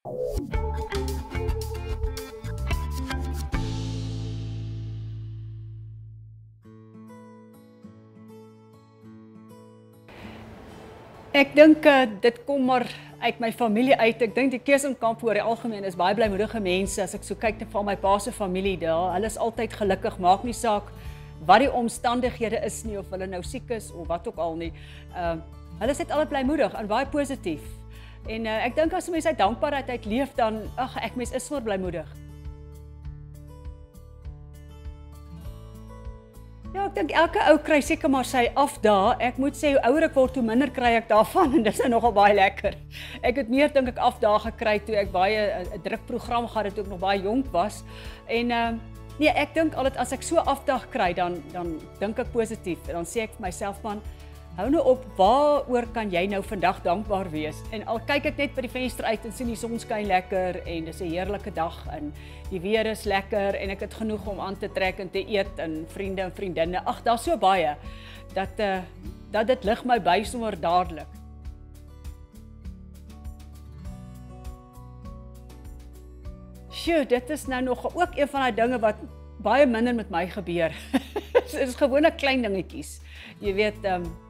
Ek dink uh, dit kom maar uit my familie uit. Ek dink die Kesenkamp oor die algemeen is baie blymoedige mense as ek so kyk net van my pa se familie daar. Hulle is altyd gelukkig, maak nie saak wat die omstandighede is nie of hulle nou siek is of wat ook al nie. Ehm uh, hulle is net altyd blymoedig en baie positief. En uh, ek dink as mense uit dankbaarheid uit leef dan ag ek mens is sommer blymoedig. Ja, ek dink elke ou kry seker maar sy afdae. Ek moet sê hoe ouer ek word, hoe minder kry ek daarvan en dis nou nogal baie lekker. Ek het meer dink ek afdae gekry toe ek baie eh, 'n drukprogram gehad het toe ek nog baie jonk was. En ehm uh, nee, ek dink altyd as ek so afdag kry dan dan dink ek positief en dan sê ek vir myself man, Hou nou op, waaroor kan jy nou vandag dankbaar wees? En al kyk ek net by die venster uit en sien die son skyn lekker en dis 'n heerlike dag en die weer is lekker en ek het genoeg om aan te trek en te eet en vriende en vriendinne. Ag, daar's so baie dat eh uh, dat dit lig my by sommer dadelik. Sjoe, dit is nou nog ook een van daai dinge wat baie minder met my gebeur. dit is gewone klein dingetjies. Jy weet, ehm um,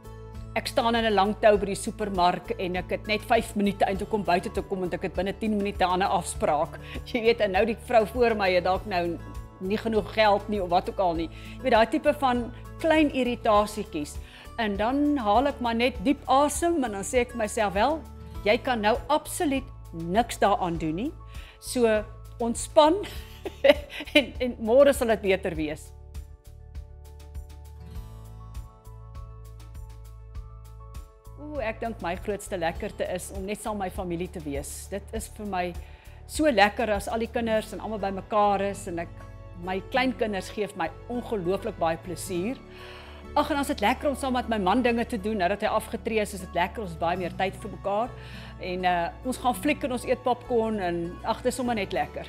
Ek staan in 'n lang tou by die supermark en ek het net 5 minute eintlik om buite te kom want ek het binne 10 minute aan 'n afspraak. Jy weet, en nou die vrou voor my het dalk nou nie genoeg geld nie of wat ook al nie. Jy weet daai tipe van klein irritasietjies. En dan haal ek maar net diep asem en dan sê ek myself wel, jy kan nou absoluut niks daaraan doen nie. So ontspan en en môre sal dit beter wees. Ooh, ek dink my grootste lekkerte is om net saam my familie te wees. Dit is vir my so lekker as al die kinders en almal bymekaar is en ek my kleinkinders gee vir my ongelooflik baie plesier. Ag en as dit lekker om saam met my man dinge te doen nadat hy afgetree is, is dit lekker ons baie meer tyd vir mekaar. En uh ons gaan fliek en ons eet popcorn en ag dit is sommer net lekker.